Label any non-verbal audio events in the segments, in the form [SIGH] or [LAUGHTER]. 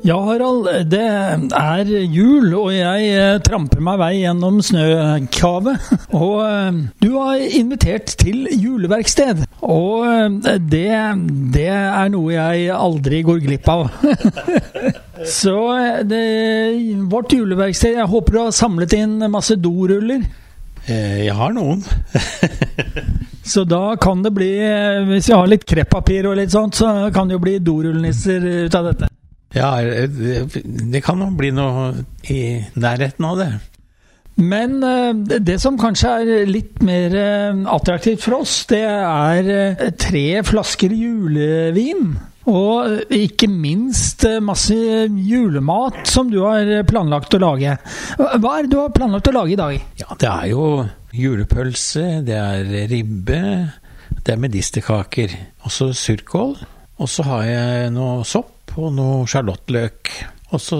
Ja, Harald, det er jul, og jeg eh, tramper meg vei gjennom snøkavet. [LAUGHS] Og eh, du har invitert til juleverksted. Og eh, det, det er noe jeg aldri går glipp av. [LAUGHS] Så det, vårt juleverksted Jeg håper du har samlet inn masse doruller. Jeg har noen. [LAUGHS] så da kan det bli, hvis vi har litt kreppapir og litt sånt, så kan det jo bli dorullnisser ut av dette. Ja, det kan jo bli noe i nærheten av det. Men eh, det som kanskje er litt mer eh, attraktivt for oss, det er eh, tre flasker julevin. Og ikke minst masse julemat som du har planlagt å lage. Hva er det du har planlagt å lage i dag? Ja, Det er jo julepølse, det er ribbe, det er medisterkaker. Også surkål. Og så har jeg noe sopp og noe sjalottløk. Og så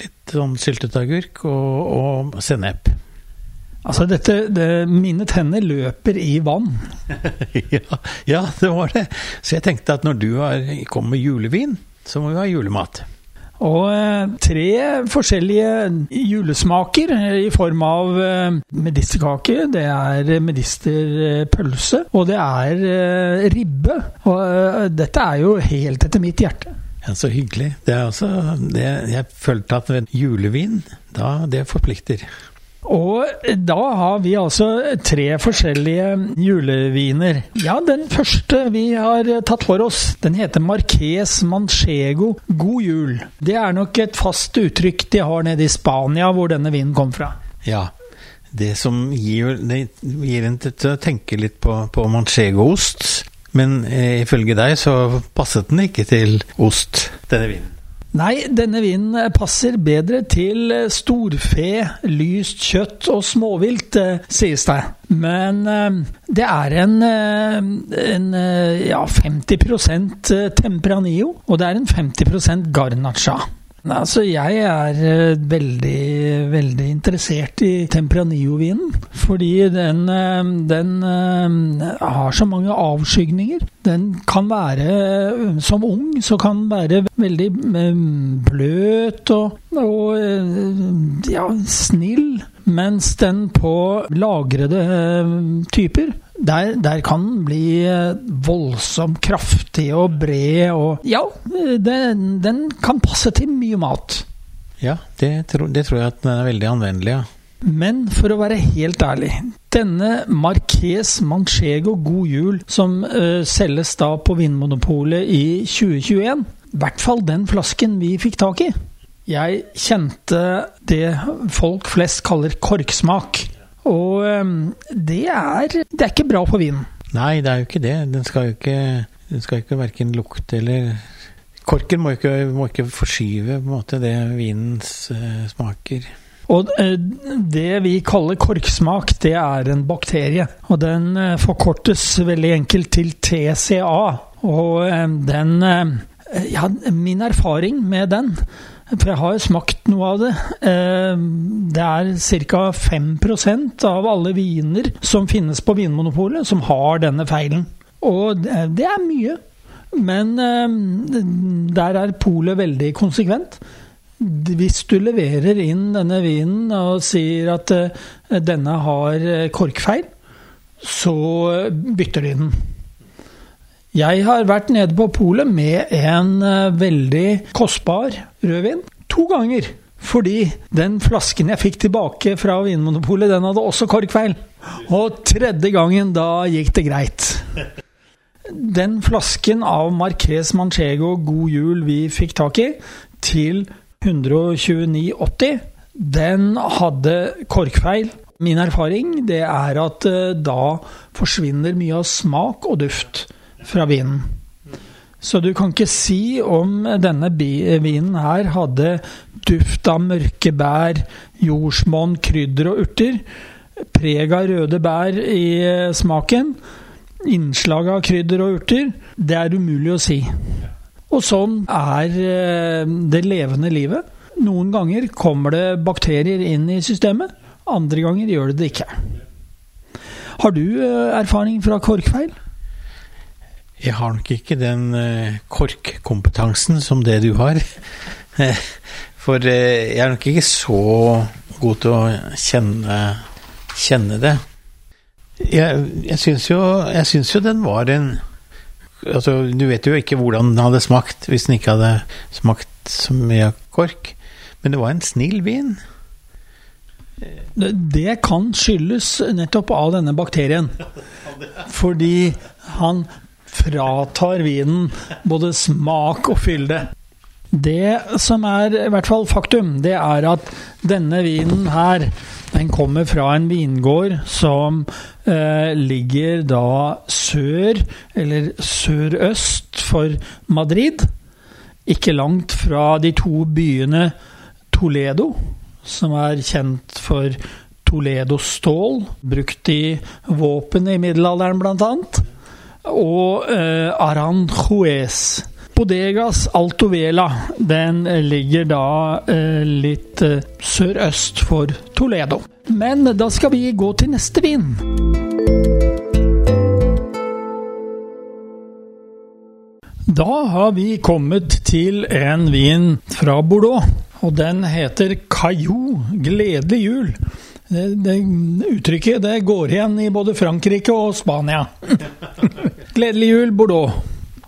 litt sånn syltet agurk og, og sennep. Altså dette, det, Mine tenner løper i vann. [LAUGHS] ja, ja, det var det. Så jeg tenkte at når du kommer med julevin, så må vi ha julemat. Og eh, tre forskjellige julesmaker i form av eh, medisterkake, det er medisterpølse, og det er eh, ribbe. Og dette er jo helt etter mitt hjerte. Ja, Så hyggelig. Det er også det, Jeg følte at julevin, da det forplikter. Og da har vi altså tre forskjellige juleviner. Ja, den første vi har tatt for oss, den heter Marques Manchego God jul. Det er nok et fast uttrykk de har nede i Spania, hvor denne vinen kom fra. Ja. Det som gir, det gir en til å tenke litt på, på manchego-ost. Men eh, ifølge deg så passet den ikke til ost, denne vinen? Nei, denne vinen passer bedre til storfe, lyst kjøtt og småvilt, eh, sies det. Men eh, det er en, eh, en ja, 50% Tempranillo, og det er en 50 Garnacha. Altså, jeg er uh, veldig, veldig interessert i Tempranillo-vinen. Fordi den, uh, den uh, har så mange avskygninger. Den kan være, som ung, så kan den være veldig bløt og, og ja, snill. Mens den på lagrede typer der, der, kan den bli eh, voldsomt kraftig og bred og Ja, den, den kan passe til mye mat. Ja, det, tro, det, tror jeg at den er veldig anvendelig, ja. Men for å være helt ærlig, denne Marques Manchego God Jul, som uh, selges da på Vinmonopolet i 2021, i hvert fall den flasken vi fikk tak i Jeg kjente det folk flest kaller korksmak. Og ehm, det er, det er ikke bra for vinen. Nei, det er jo ikke det. Den skal jo ikke, den skal ikke verken lukte eller Korken må ikke, må ikke forskyve måte det vinens uh, smaker. Og uh, det vi kaller korksmak, det er en bakterie. Og den uh, forkortes veldig enkelt til TCA. Og den Ja, min erfaring med den for jeg har jo smakt noe av det. Eh, det er ca. 5% av alle viner som finnes på Vinmonopolet, som har denne feilen. Og det er mye. Men eh, der er polet veldig konsekvent. Hvis du leverer inn denne vinen og sier at eh, denne har korkfeil, så bytter de den. Jeg har vært nede på polet med en uh, veldig kostbar rødvin to ganger. Fordi den flasken jeg fikk tilbake fra Vinmonopolet, den hadde også korkfeil. Og tredje gangen, da gikk det greit. Den flasken av Marques Manchego God jul vi fikk tak i, til 129,80, den hadde korkfeil. Min erfaring det er at uh, da forsvinner mye av smak og duft fra vinen. Så du kan ikke si om denne vinen her hadde duft av mørke bær, jordsmonn, krydder og urter. preg av røde bær i eh, smaken, innslag av krydder og urter, det er umulig å si. Og sånn er eh, det levende livet. Noen ganger kommer det bakterier inn i systemet, andre ganger gjør det det ikke. Har du eh, erfaring fra korkfeil? Jeg har nok ikke den eh, korkkompetansen som det du har. For eh, jeg er nok ikke så god til å kjenne, kjenne det. Jeg, jeg syns jo, jo den var en Altså, du vet jo ikke hvordan den hadde smakt hvis den ikke hadde smakt så mye kork. Men det var en snill vin. Det kan skyldes nettopp av denne bakterien. Fordi han fratar vinen både smak og fylde. Det som er i hvert fall faktum, det er at denne vinen her, den kommer fra en vingård som eh, ligger da sør, eller sørøst for Madrid. Ikke langt fra de to byene Toledo, som er kjent for Toledo-stål, brukt i våpen i middelalderen bl.a., og eh, Aranjuez. Bodegas Altovela den ligger da eh, litt eh, sørøst for Toledo. Men da skal vi gå til neste vin. Da har vi kommet til en vin fra Bordeaux, og den heter Caillou gledelig jul. Det, det uttrykket det går igjen i både Frankrike og Spania. [LAUGHS] gledelig jul, Bordeaux.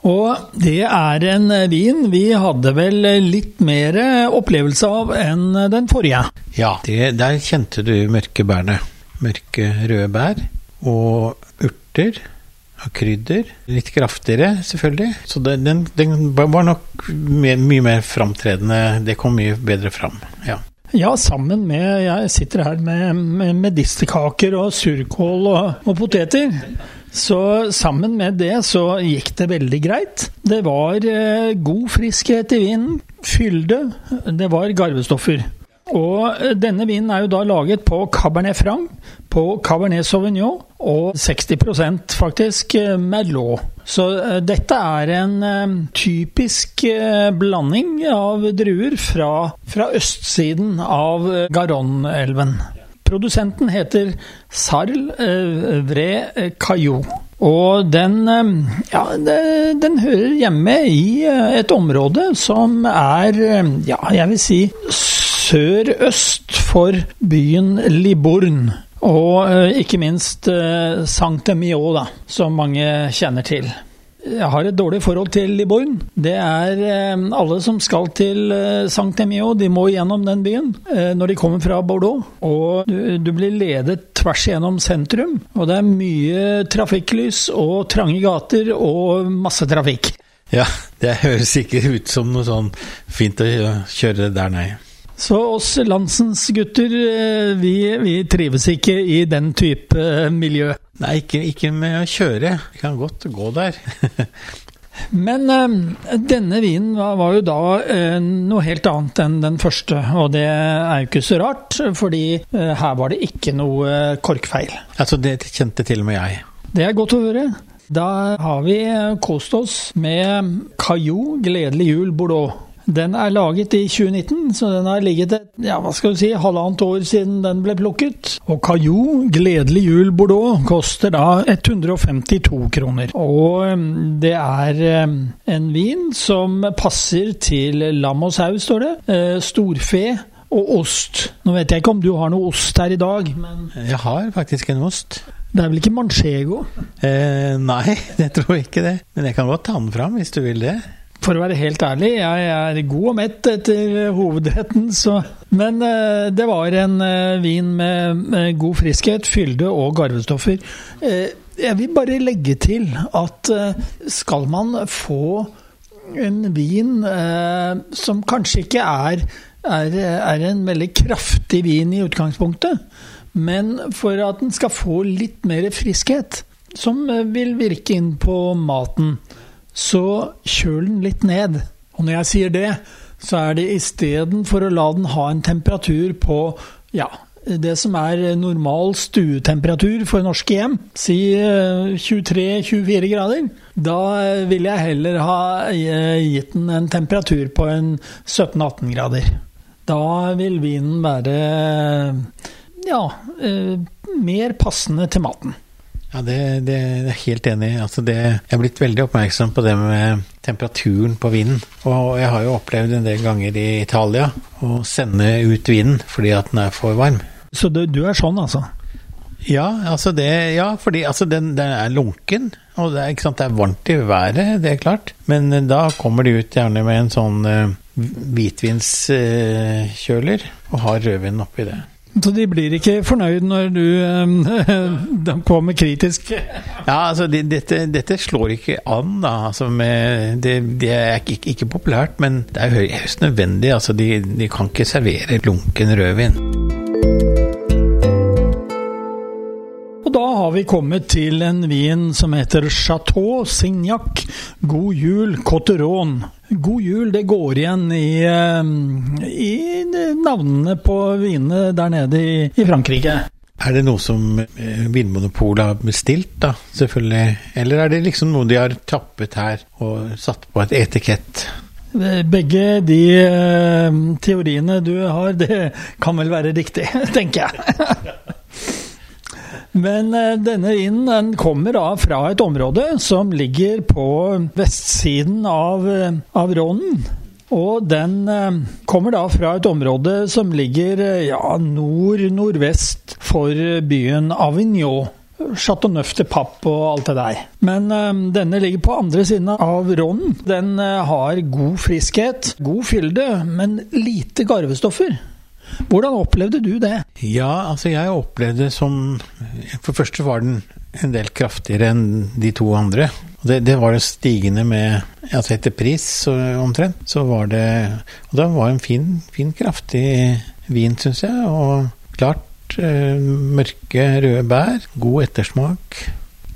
Og det er en vin vi hadde vel litt mer opplevelse av enn den forrige. Ja, det, der kjente du mørke bærene. Mørke røde bær og urter og krydder. Litt kraftigere, selvfølgelig. Så det, den, den, var nok mye, mye mer framtredende. Det kom mye bedre fram. Ja. Ja, sammen med Jeg sitter her med, med medisterkaker og surkål og, og poteter. Så sammen med det så gikk det veldig greit. Det var eh, god friskhet i vinen, fylde, det var garvestoffer. Og eh, denne vinen er jo da laget på Cabernet Franc, på Cabernet Sauvignon og 60% faktisk eh, Merlot. Så dette er en typisk blanding av druer fra, fra østsiden av Garonne-elven. Produsenten heter Sarl eh, Vre Caillou. Og den, eh, ja, den hører hjemme i eh, et område som er, ja, jeg vil si sørøst for byen Libourne. Og ikke minst Saint-Emilion, da, som mange kjenner til. Jeg har et dårlig forhold til Liborn. Det er eh, alle som skal til eh, Saint-Emilion, de må gjennom den byen eh, når de kommer fra Bordeaux. Og du, du, blir ledet tvers gjennom sentrum. Og det er mye trafikklys og trange gater og masse trafikk. Ja, det høres ikke ut som noe sånn fint å kjøre der, nei. Så oss landsens gutter, vi, vi trives ikke i den type miljø. Nei, ikke, ikke, med å kjøre. Jeg kan godt gå der. [LAUGHS] Men øh, denne vinen var, var jo da øh, noe helt annet enn den første, og det er jo ikke så rart, fordi øh, her var det ikke noe korkfeil. Altså, det kjente til og med jeg. Det er godt å høre. Da har vi kost oss med Caillou Gledelig jul Bordeaux. Den er laget i 2019, så den har ligget et ja, hva skal du si, halvannet år siden den ble plukket. Og Caillou Gledelig jul Bordeaux koster da 152 kroner. Og det er en vin som passer til lam og sau, står det. Eh, storfe og ost. Nå vet jeg ikke om du har noe ost her i dag, men Jeg har faktisk en ost. Det er vel ikke manchego? Eh, nei, [LAUGHS] jeg tror ikke det. Men jeg kan godt ta den fram hvis du vil det. For å være helt ærlig, jeg er god og mett etter hovedretten, så Men eh, det var en eh, vin med, med, god friskhet, fylde og garvestoffer. Eh, jeg vil bare legge til at eh, skal man få en vin eh, som kanskje ikke er, er, er en veldig kraftig vin i utgangspunktet, men for at den skal få litt mer friskhet, som eh, vil virke inn på maten, så kjøl den litt ned. Og når jeg sier det, så er det istedenfor å la den ha en temperatur på ja, det som er normal stuetemperatur for norske hjem, si 23-24 grader, da vil jeg heller ha gitt den en temperatur på en 17-18 grader. Da vil vinen være ja, mer passende til maten. Ja, det, det, det, er helt enig i. Altså jeg er blitt veldig oppmerksom på det med temperaturen på vinen. Og jeg har jo opplevd en del ganger i Italia å sende ut vinen fordi at den er for varm. Så du, du er sånn, altså? Ja, altså det, ja fordi altså den, den, er lunken. Og det er, ikke sant, det er varmt i været, det er klart. Men da kommer de ut gjerne med en sånn uh, hvitvinskjøler uh, og har rødvin oppi det. Så de blir ikke fornøyd når du [LAUGHS] de kommer kritisk? Ja, altså de, dette, dette, slår ikke an, da. Altså med, det, det, er ikke, ikke, populært, men det er høyst nødvendig. Altså de, de kan ikke servere lunken rødvin. Og da har vi kommet til en vin som heter Chateau Signac God Jul Cotteron. God jul, det går igjen i, eh, i navnene på vinene der nede i, i Frankrike. Er det noe som eh, Vinmonopolet har bestilt, da, selvfølgelig? Eller er det liksom noe de har tappet her og satt på et etikett? Begge de uh, teoriene du har, det kan vel være riktig, [LAUGHS] tenker jeg. [LAUGHS] Men eh, denne vinen kommer da fra et område som ligger på vestsiden av, eh, av Rånen. Og den eh, kommer da fra et område som ligger ja, nord-nordvest for byen Avignon. Chateauneuf til papp og alt det der. Men ø, denne ligger på andre siden av Rånen. Den ø, har god friskhet, god fylde, men lite garvestoffer. Hvordan opplevde du det? Ja, altså jeg opplevde som For det første var den en del kraftigere enn de to andre. Det, det var det stigende med altså etter pris omtrent. Så var det Og det var en fin, fin kraftig vin, syns jeg. Og klart eh, mørke, røde bær. God ettersmak.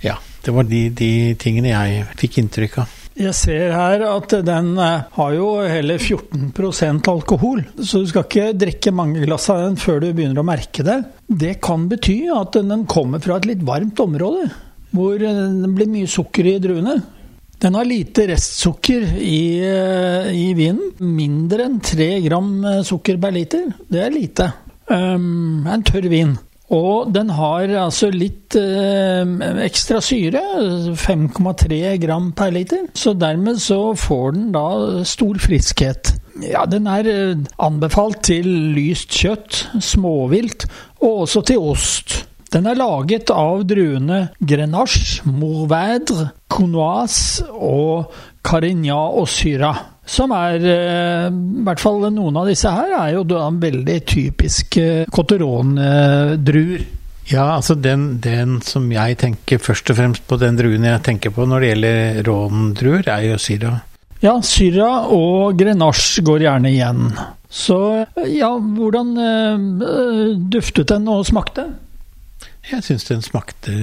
Ja, det var de, de tingene jeg fikk inntrykk av. Jeg ser her at den eh, har jo hele 14% alkohol, så du skal ikke drikke mange glass av den før du begynner å merke det. Det kan bety at den kommer fra et litt varmt område, hvor det blir mye sukker i druene. Den har lite restsukker i, eh, i vinen. Mindre enn tre gram eh, sukker per liter. Det er lite. Um, en tørr vin. Og den har altså litt eh, ekstra syre, 5,3 gram per liter. Så dermed så får den da stor friskhet. Ja, den er eh, anbefalt til lyst kjøtt, småvilt og også til ost. Den er laget av druene Grenache, Mourvèdre, Conoise og Carignan og Syra. Som er eh, I hvert fall noen av disse her er jo da veldig typiske Cotteron-druer. Ja, altså den, den, som jeg tenker først og fremst på, den druen jeg tenker på når det gjelder råndruer, er jo Syra. Ja, Syra og Grenache går gjerne igjen. Så ja, hvordan øh, duftet den og smakte? Jeg syns den smakte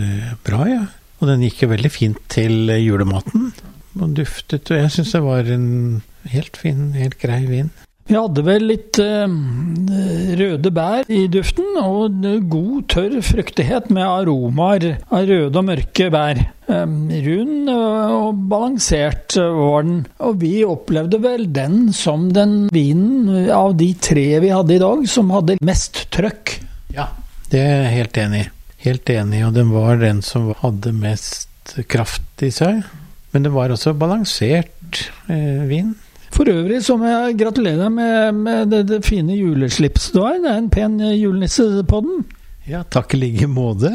bra, jeg. Ja. Og den gikk jo veldig fint til julematen. Og duftet, og jeg syns det var en helt fin, helt grei vin. Vi hadde vel litt eh, røde bær i duften, og god, tørr fruktighet med aromaer av røde og mørke bær. Eh, rund og balansert var den, og vi opplevde vel den som den vinen av de tre vi hadde i dag, som hadde mest trøkk. Ja, det er jeg helt enig i. Helt enig, og den var den som hadde mest kraft i seg. Men det var også balansert eh, vin. For øvrig så må jeg gratulere deg med, med det, det, fine juleslipset du har. Det er en pen julenisse på den. Ja, takk i like måte.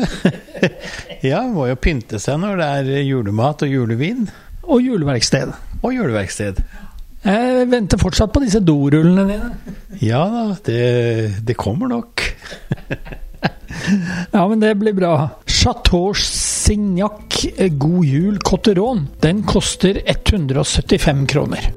[LAUGHS] ja, må jo pynte seg når det er julemat og julevin. Og juleverksted. Og juleverksted. Jeg venter fortsatt på disse dorullene dine. Ja da, det, det kommer nok. [LAUGHS] ja, men det blir bra. Chateau Signac God Jul Cotteron. Den koster 175 kroner.